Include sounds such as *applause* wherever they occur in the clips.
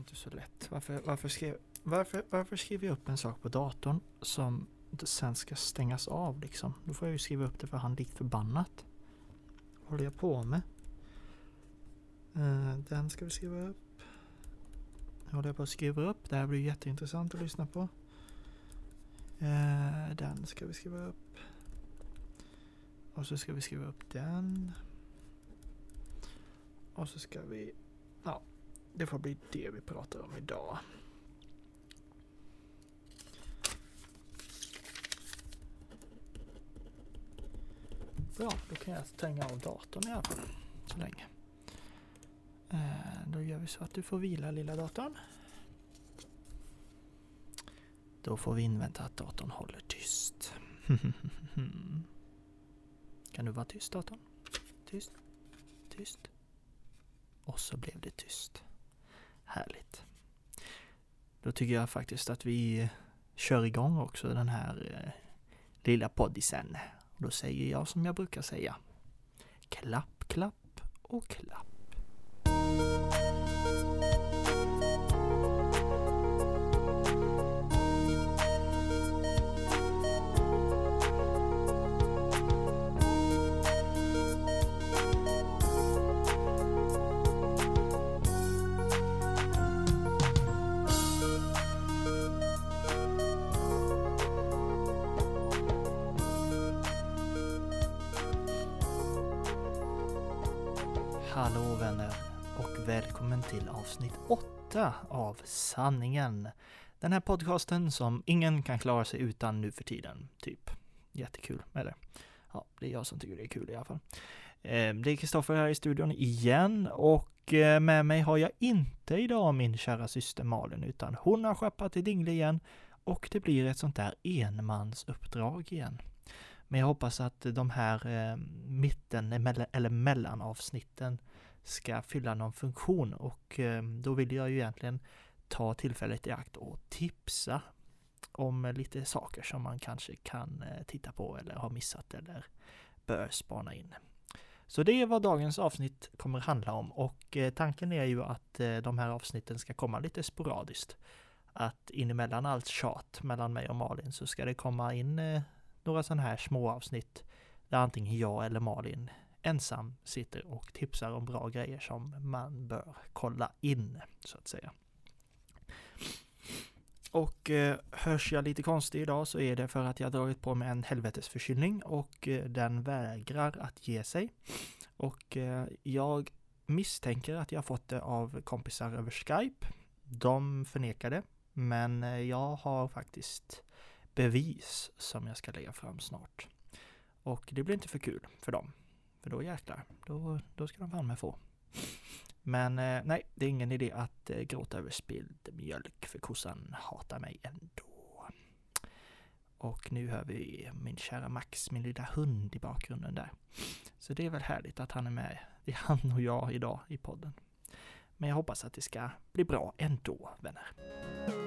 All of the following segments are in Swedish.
inte så lätt. Varför, varför, skrev, varför, varför skriver jag upp en sak på datorn som sen ska stängas av liksom? Då får jag ju skriva upp det för hand likt förbannat. Vad håller jag på med? Uh, den ska vi skriva upp. Nu håller jag på att skriva upp. Det här blir jätteintressant att lyssna på. Uh, den ska vi skriva upp. Och så ska vi skriva upp den. Och så ska vi... Ja, det får bli det vi pratar om idag. Bra, då kan jag stänga av datorn i alla fall. Så länge. Eh, då gör vi så att du får vila lilla datorn. Då får vi invänta att datorn håller tyst. *laughs* kan du vara tyst datorn? Tyst. Tyst. Och så blev det tyst. Härligt. Då tycker jag faktiskt att vi kör igång också den här eh, lilla poddisen. då säger jag som jag brukar säga. Klapp, klapp och klapp. Avsnitt 8 av Sanningen. Den här podcasten som ingen kan klara sig utan nu för tiden, typ. Jättekul, eller? Ja, det är jag som tycker det är kul i alla fall. Ehm, det är Kristoffer här i studion igen och eh, med mig har jag inte idag min kära syster Malin utan hon har skeppat till Dingle igen och det blir ett sånt där enmansuppdrag igen. Men jag hoppas att de här eh, mitten eller mellanavsnitten ska fylla någon funktion och eh, då vill jag ju egentligen ta tillfället i akt och tipsa om lite saker som man kanske kan eh, titta på eller har missat eller bör spana in. Så det är vad dagens avsnitt kommer handla om och eh, tanken är ju att de här avsnitten ska komma lite sporadiskt. Att in emellan allt tjat mellan mig och Malin så ska det komma in några sådana här små avsnitt där antingen jag eller Malin ensam sitter och tipsar om bra grejer som man bör kolla in, så att säga. Och eh, hörs jag lite konstig idag så är det för att jag dragit på mig en helvetesförkylning och eh, den vägrar att ge sig. Och eh, jag misstänker att jag fått det av kompisar över Skype. De förnekar det, men eh, jag har faktiskt bevis som jag ska lägga fram snart. Och det blir inte för kul för dem. För då jäklar, då, då ska de fan med få. Men eh, nej, det är ingen idé att eh, gråta över spilld mjölk för kossan hatar mig ändå. Och nu hör vi min kära Max, min lilla hund i bakgrunden där. Så det är väl härligt att han är med. Det är han och jag idag i podden. Men jag hoppas att det ska bli bra ändå, vänner.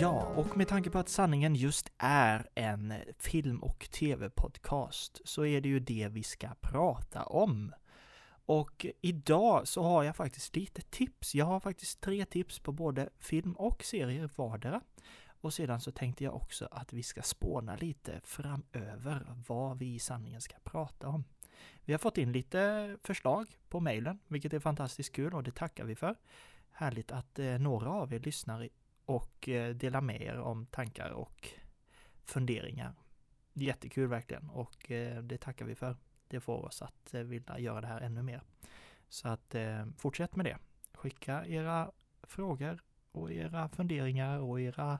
Ja, och med tanke på att sanningen just är en film och tv-podcast så är det ju det vi ska prata om. Och idag så har jag faktiskt lite tips. Jag har faktiskt tre tips på både film och serier vardera. Och sedan så tänkte jag också att vi ska spåna lite framöver vad vi i sanningen ska prata om. Vi har fått in lite förslag på mejlen, vilket är fantastiskt kul och det tackar vi för. Härligt att eh, några av er lyssnar och eh, dela med er om tankar och funderingar. Jättekul verkligen och eh, det tackar vi för. Det får oss att eh, vilja göra det här ännu mer. Så att fortsätt med det. Skicka era frågor och era funderingar och era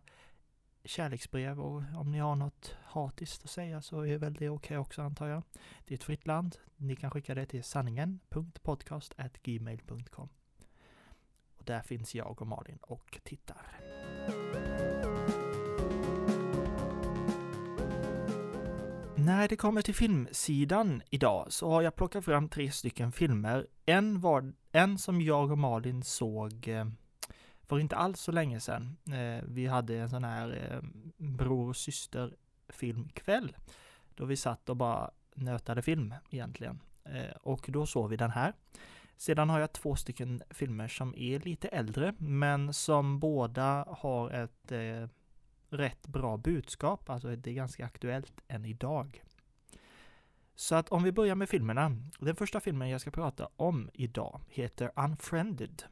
kärleksbrev och om ni har något hatiskt att säga så är väl det okej okay också antar jag. Det är ett fritt land. Ni kan skicka det till sanningen.podcast.gmail.com Och där finns jag och Malin och tittar. När det kommer till filmsidan idag så har jag plockat fram tre stycken filmer. En, var, en som jag och Malin såg eh, för inte alls så länge sedan. Eh, vi hade en sån här eh, bror och syster filmkväll då vi satt och bara nötade film egentligen. Och då såg vi den här. Sedan har jag två stycken filmer som är lite äldre, men som båda har ett rätt bra budskap, alltså det är ganska aktuellt än idag. Så att om vi börjar med filmerna. Den första filmen jag ska prata om idag heter Unfriended.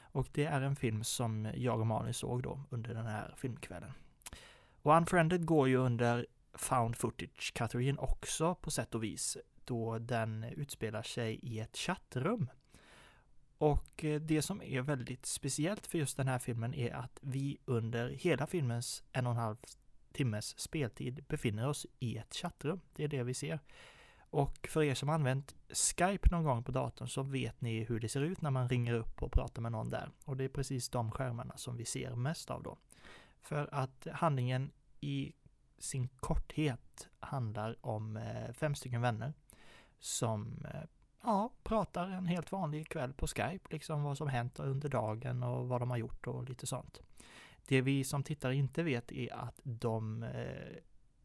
Och det är en film som jag och Malin såg då under den här filmkvällen. Och Unfriended går ju under found footage-kategorin också på sätt och vis, då den utspelar sig i ett chattrum. Och eh, det som är väldigt speciellt för just den här filmen är att vi under hela filmens en och en halv timmes speltid befinner oss i ett chattrum. Det är det vi ser. Och för er som använt Skype någon gång på datorn så vet ni hur det ser ut när man ringer upp och pratar med någon där. Och det är precis de skärmarna som vi ser mest av då. För att handlingen i sin korthet handlar om eh, fem stycken vänner som eh, ja, pratar en helt vanlig kväll på Skype, liksom vad som hänt under dagen och vad de har gjort och lite sånt. Det vi som tittare inte vet är att de, eh,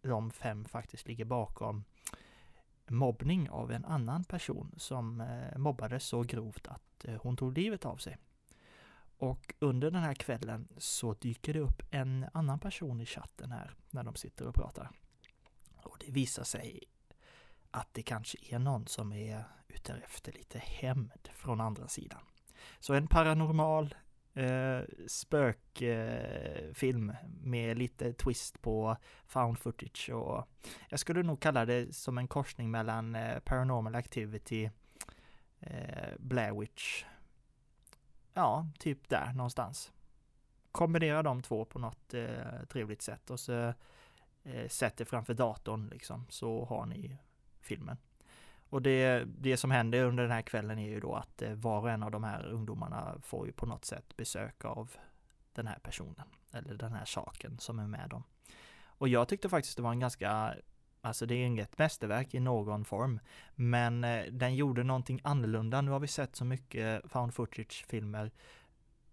de fem faktiskt ligger bakom mobbning av en annan person som eh, mobbades så grovt att eh, hon tog livet av sig. Och under den här kvällen så dyker det upp en annan person i chatten här när de sitter och pratar. Och det visar sig att det kanske är någon som är ute efter lite hämnd från andra sidan. Så en paranormal eh, spökfilm eh, med lite twist på found footage och jag skulle nog kalla det som en korsning mellan eh, Paranormal Activity, eh, Blair Witch ja, typ där någonstans. Kombinera de två på något eh, trevligt sätt och så eh, sätt det framför datorn liksom, så har ni filmen. Och det, det som händer under den här kvällen är ju då att eh, var och en av de här ungdomarna får ju på något sätt besök av den här personen, eller den här saken som är med dem. Och jag tyckte faktiskt det var en ganska Alltså det är inget mästerverk i någon form. Men eh, den gjorde någonting annorlunda. Nu har vi sett så mycket found footage-filmer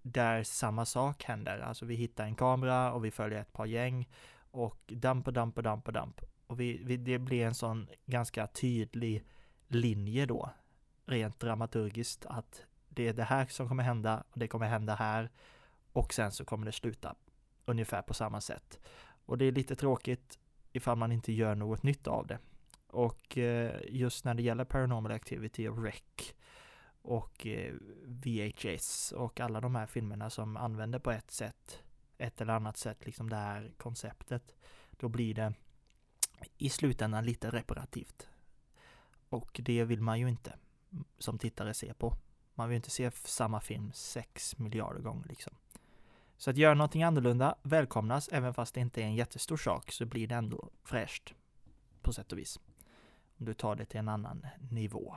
där samma sak händer. Alltså vi hittar en kamera och vi följer ett par gäng och damp och damp och damp och damp. Och vi, vi, det blir en sån ganska tydlig linje då, rent dramaturgiskt, att det är det här som kommer hända och det kommer hända här och sen så kommer det sluta ungefär på samma sätt. Och det är lite tråkigt ifall man inte gör något nytt av det. Och eh, just när det gäller Paranormal Activity och REC och eh, VHS och alla de här filmerna som använder på ett sätt, ett eller annat sätt, liksom det här konceptet, då blir det i slutändan lite reparativt. Och det vill man ju inte mm, som tittare se på. Man vill inte se samma film sex miljarder gånger liksom. Så att göra någonting annorlunda välkomnas, även fast det inte är en jättestor sak så blir det ändå fräscht på sätt och vis. Om du tar det till en annan nivå.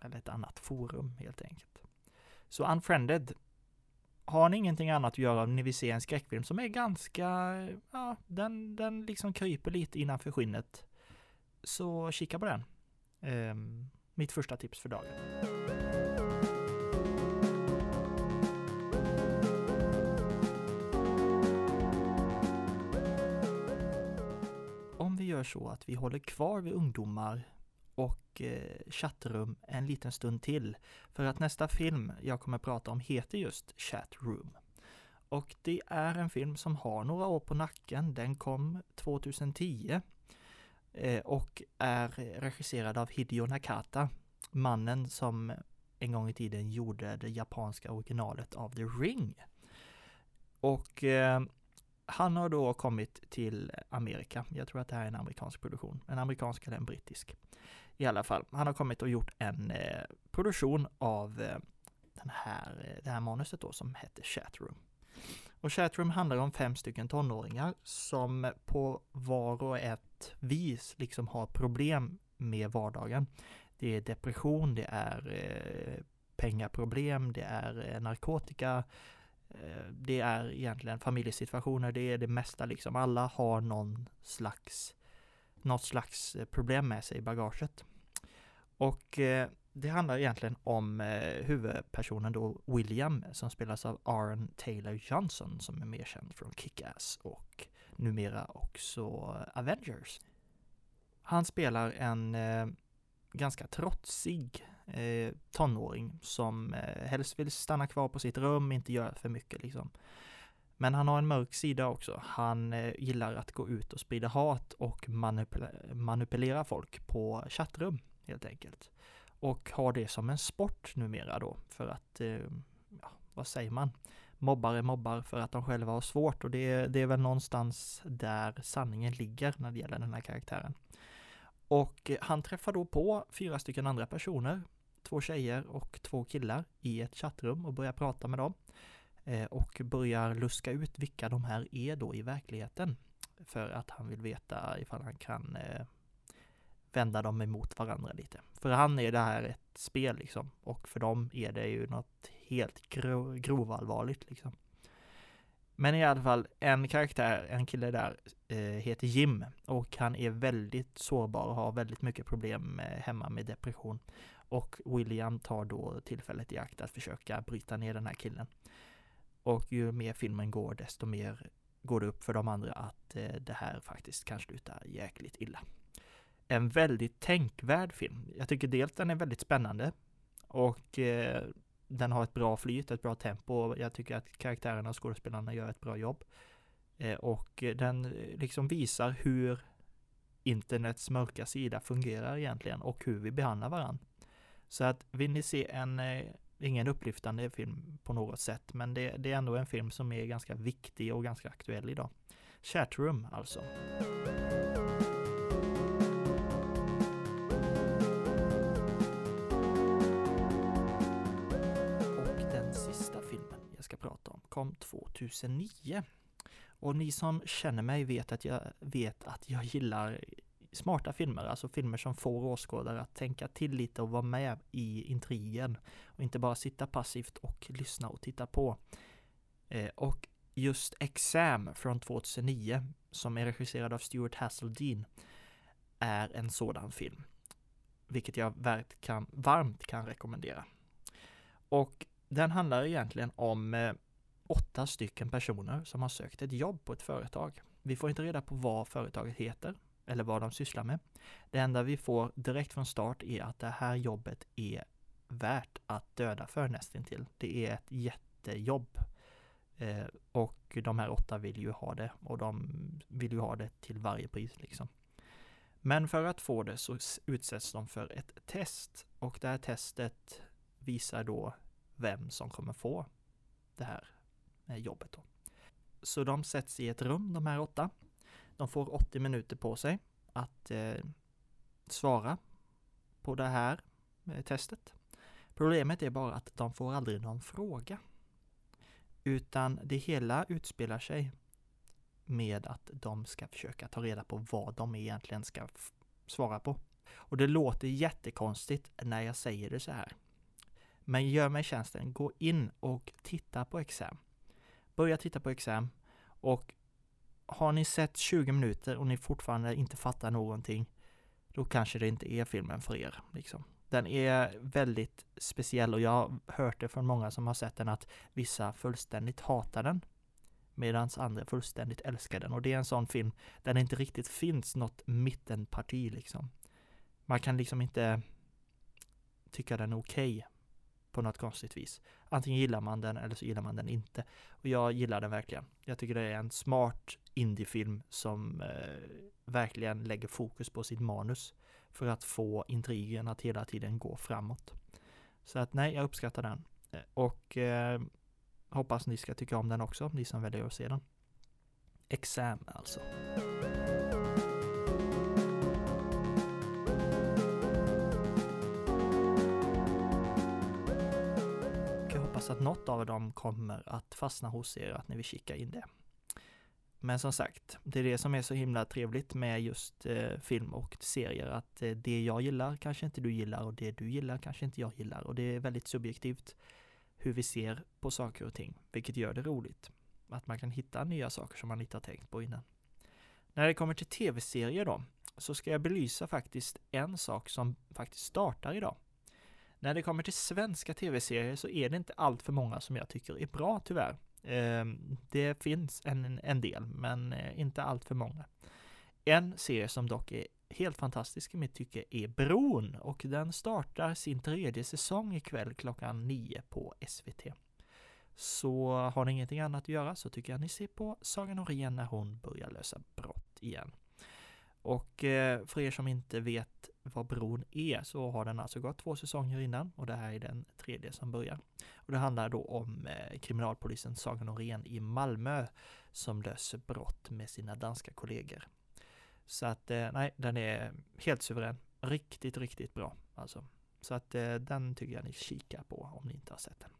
Eller ett annat forum helt enkelt. Så Unfriended. Har ni ingenting annat att göra om ni vill se en skräckfilm som är ganska, ja, den, den liksom kryper lite innanför skinnet. Så kika på den. Um, mitt första tips för dagen. Om vi gör så att vi håller kvar vid ungdomar och eh, chattrum en liten stund till. För att nästa film jag kommer prata om heter just Chatroom. Och det är en film som har några år på nacken. Den kom 2010 eh, och är regisserad av Hideo Nakata, mannen som en gång i tiden gjorde det japanska originalet av The Ring. Och eh, han har då kommit till Amerika. Jag tror att det här är en amerikansk produktion. En amerikansk eller en brittisk. I alla fall, han har kommit och gjort en eh, produktion av eh, den här, eh, det här manuset då som heter Chatroom. Och Chatroom handlar om fem stycken tonåringar som på var och ett vis liksom har problem med vardagen. Det är depression, det är eh, pengaproblem, det är eh, narkotika, Eh, det är egentligen familjesituationer, det är det mesta liksom. Alla har någon slags, något slags eh, problem med sig i bagaget. Och eh, det handlar egentligen om eh, huvudpersonen då William som spelas av Aaron Taylor Johnson som är mer känd från Kick-Ass och numera också Avengers. Han spelar en eh, ganska trotsig eh, tonåring som eh, helst vill stanna kvar på sitt rum, inte göra för mycket liksom. Men han har en mörk sida också. Han eh, gillar att gå ut och sprida hat och manipulera, manipulera folk på chattrum helt enkelt. Och har det som en sport numera då för att, eh, ja, vad säger man? Mobbare mobbar för att de själva har svårt och det, det är väl någonstans där sanningen ligger när det gäller den här karaktären. Och han träffar då på fyra stycken andra personer, två tjejer och två killar i ett chattrum och börjar prata med dem. Eh, och börjar luska ut vilka de här är då i verkligheten. För att han vill veta ifall han kan eh, vända dem emot varandra lite. För han är det här ett spel liksom och för dem är det ju något helt gro grovallvarligt liksom. Men i alla fall, en karaktär, en kille där, eh, heter Jim och han är väldigt sårbar och har väldigt mycket problem eh, hemma med depression. Och William tar då tillfället i akt att försöka bryta ner den här killen. Och ju mer filmen går, desto mer går det upp för de andra att eh, det här faktiskt kan sluta jäkligt illa. En väldigt tänkvärd film. Jag tycker dels den är väldigt spännande och eh, den har ett bra flyt, ett bra tempo. Jag tycker att karaktärerna och skådespelarna gör ett bra jobb. Eh, och eh, den eh, liksom visar hur internets mörka sida fungerar egentligen och hur vi behandlar varandra. Så att vill ni se en, eh, ingen upplyftande film på något sätt, men det, det, är ändå en film som är ganska viktig och ganska aktuell idag. Chatroom alltså. Och den sista filmen jag ska prata om kom 2009. Och ni som känner mig vet att jag vet att jag gillar smarta filmer, alltså filmer som får åskådare att tänka till lite och vara med i intrigen och inte bara sitta passivt och lyssna och titta på. Eh, och just Exam från 2009 som är regisserad av Stuart Hasseldean är en sådan film, vilket jag kan, varmt kan rekommendera. Och den handlar egentligen om eh, åtta stycken personer som har sökt ett jobb på ett företag. Vi får inte reda på vad företaget heter eller vad de sysslar med. Det enda vi får direkt från start är att det här jobbet är värt att döda för nästintill. Det är ett jättejobb. Eh, och de här åtta vill ju ha det och de vill ju ha det till varje pris liksom. Men för att få det så utsätts de för ett test och det här testet visar då vem som kommer få det här eh, jobbet. Då. Så de sätts i ett rum, de här åtta. De får 80 minuter på sig att eh, svara på det här eh, testet. Problemet är bara att de får aldrig någon fråga. Utan det hela utspelar sig med att de ska försöka ta reda på vad de egentligen ska svara på. Och det låter jättekonstigt när jag säger det så här. Men gör mig tjänsten, gå in och titta på exam börja titta på exam och har ni sett 20 minuter och ni fortfarande inte fattar någonting, då kanske det inte är filmen för er. Liksom. Den är väldigt speciell och jag har hört det från många som har sett den att vissa fullständigt hatar den medan andra fullständigt älskar den. Och det är en sån film där det inte riktigt finns något mittenparti liksom. Man kan liksom inte tycka den är okej okay på något konstigt vis. Antingen gillar man den eller så gillar man den inte. Och jag gillar den verkligen. Jag tycker det är en smart indiefilm som eh, verkligen lägger fokus på sitt manus för att få intrigen att hela tiden gå framåt. Så att nej, jag uppskattar den. Eh, och eh, hoppas ni ska tycka om den också, ni som väljer att se den. Exam alltså. Hoppas att något av dem kommer att fastna hos er, att ni vill kika in det. Men som sagt, det är det som är så himla trevligt med just eh, film och serier, att eh, det jag gillar kanske inte du gillar och det du gillar kanske inte jag gillar och det är väldigt subjektivt hur vi ser på saker och ting, vilket gör det roligt. Att man kan hitta nya saker som man inte har tänkt på innan. När det kommer till tv-serier då, så ska jag belysa faktiskt en sak som faktiskt startar idag. När det kommer till svenska tv-serier så är det inte allt för många som jag tycker är bra tyvärr. Ehm, det finns en, en del, men eh, inte allt för många. En serie som dock är helt fantastisk i mitt tycke är Bron och den startar sin tredje säsong ikväll klockan nio på SVT. Så har ni ingenting annat att göra så tycker jag ni ser på Saga Norén när hon börjar lösa brott igen. Och eh, för er som inte vet vad Bron är så har den alltså gått två säsonger innan och det här är den tredje som börjar. Och det handlar då om eh, kriminalpolisen Saga Norén i Malmö som löser brott med sina danska kollegor. Så att eh, nej, den är helt suverän. Riktigt, riktigt bra alltså. Så att eh, den tycker jag ni kikar på om ni inte har sett den.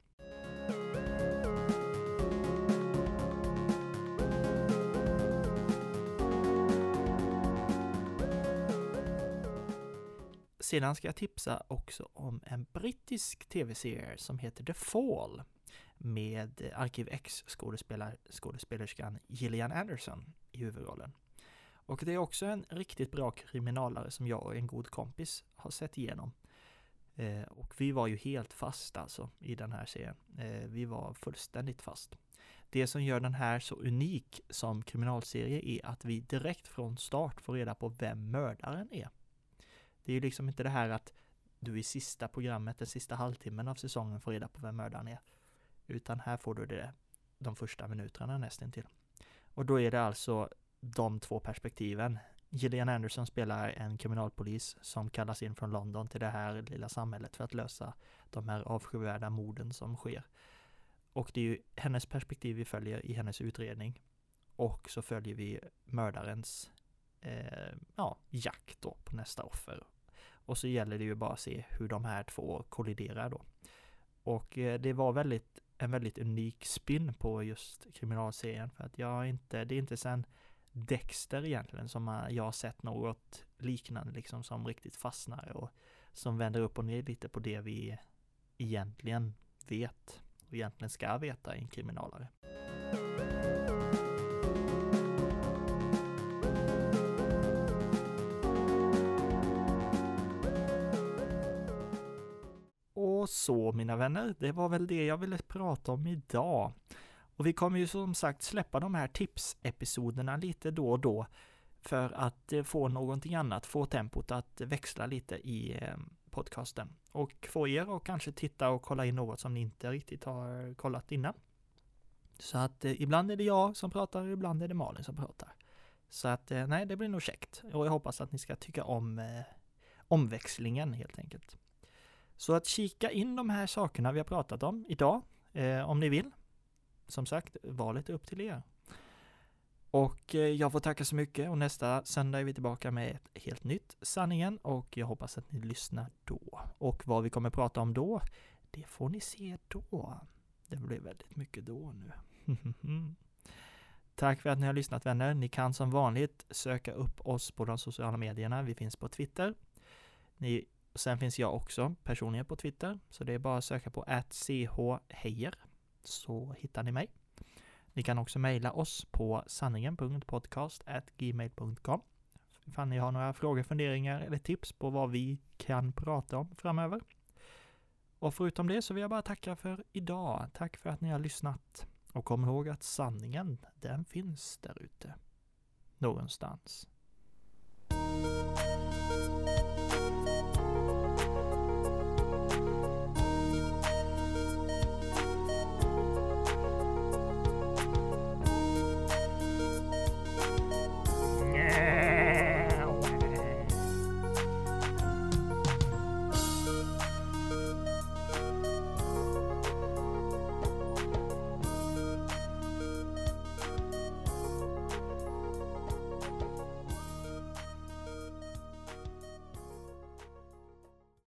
Sedan ska jag tipsa också om en brittisk tv-serie som heter The Fall med Arkiv X skådespelerskan Gillian Anderson i huvudrollen. Och det är också en riktigt bra kriminalare som jag och en god kompis har sett igenom. Eh, och vi var ju helt fast alltså i den här serien. Eh, vi var fullständigt fast. Det som gör den här så unik som kriminalserie är att vi direkt från start får reda på vem mördaren är. Det är ju liksom inte det här att du i sista programmet, den sista halvtimmen av säsongen får reda på vem mördaren är. Utan här får du det de första minuterna nästintill. Och då är det alltså de två perspektiven. Gillian Anderson spelar en kriminalpolis som kallas in från London till det här lilla samhället för att lösa de här avskyvärda morden som sker. Och det är ju hennes perspektiv vi följer i hennes utredning. Och så följer vi mördarens eh, ja, jakt då på nästa offer och så gäller det ju bara att se hur de här två kolliderar då. Och eh, det var väldigt, en väldigt unik spin på just kriminalserien för att jag inte, det är inte sen Dexter egentligen som jag har sett något liknande liksom som riktigt fastnar och som vänder upp och ner lite på det vi egentligen vet och egentligen ska veta i en kriminalare. Så mina vänner, det var väl det jag ville prata om idag. Och vi kommer ju som sagt släppa de här tipsepisoderna lite då och då för att eh, få någonting annat, få tempot att växla lite i eh, podcasten. Och få er att kanske titta och kolla in något som ni inte riktigt har kollat innan. Så att eh, ibland är det jag som pratar, och ibland är det Malin som pratar. Så att eh, nej, det blir nog käckt. Och jag hoppas att ni ska tycka om eh, omväxlingen helt enkelt. Så att kika in de här sakerna vi har pratat om idag, eh, om ni vill. Som sagt, valet är upp till er. Och eh, jag får tacka så mycket och nästa söndag är vi tillbaka med ett helt nytt Sanningen och jag hoppas att ni lyssnar då. Och vad vi kommer prata om då, det får ni se då. Det blir väldigt mycket då nu. *laughs* Tack för att ni har lyssnat vänner. Ni kan som vanligt söka upp oss på de sociala medierna. Vi finns på Twitter. Ni och sen finns jag också personligen på Twitter, så det är bara att söka på chhejer så hittar ni mig. Ni kan också mejla oss på sanningen.podcast.gmail.com ifall ni har några frågor, funderingar eller tips på vad vi kan prata om framöver. Och förutom det så vill jag bara tacka för idag. Tack för att ni har lyssnat. Och kom ihåg att sanningen, den finns där ute. Någonstans.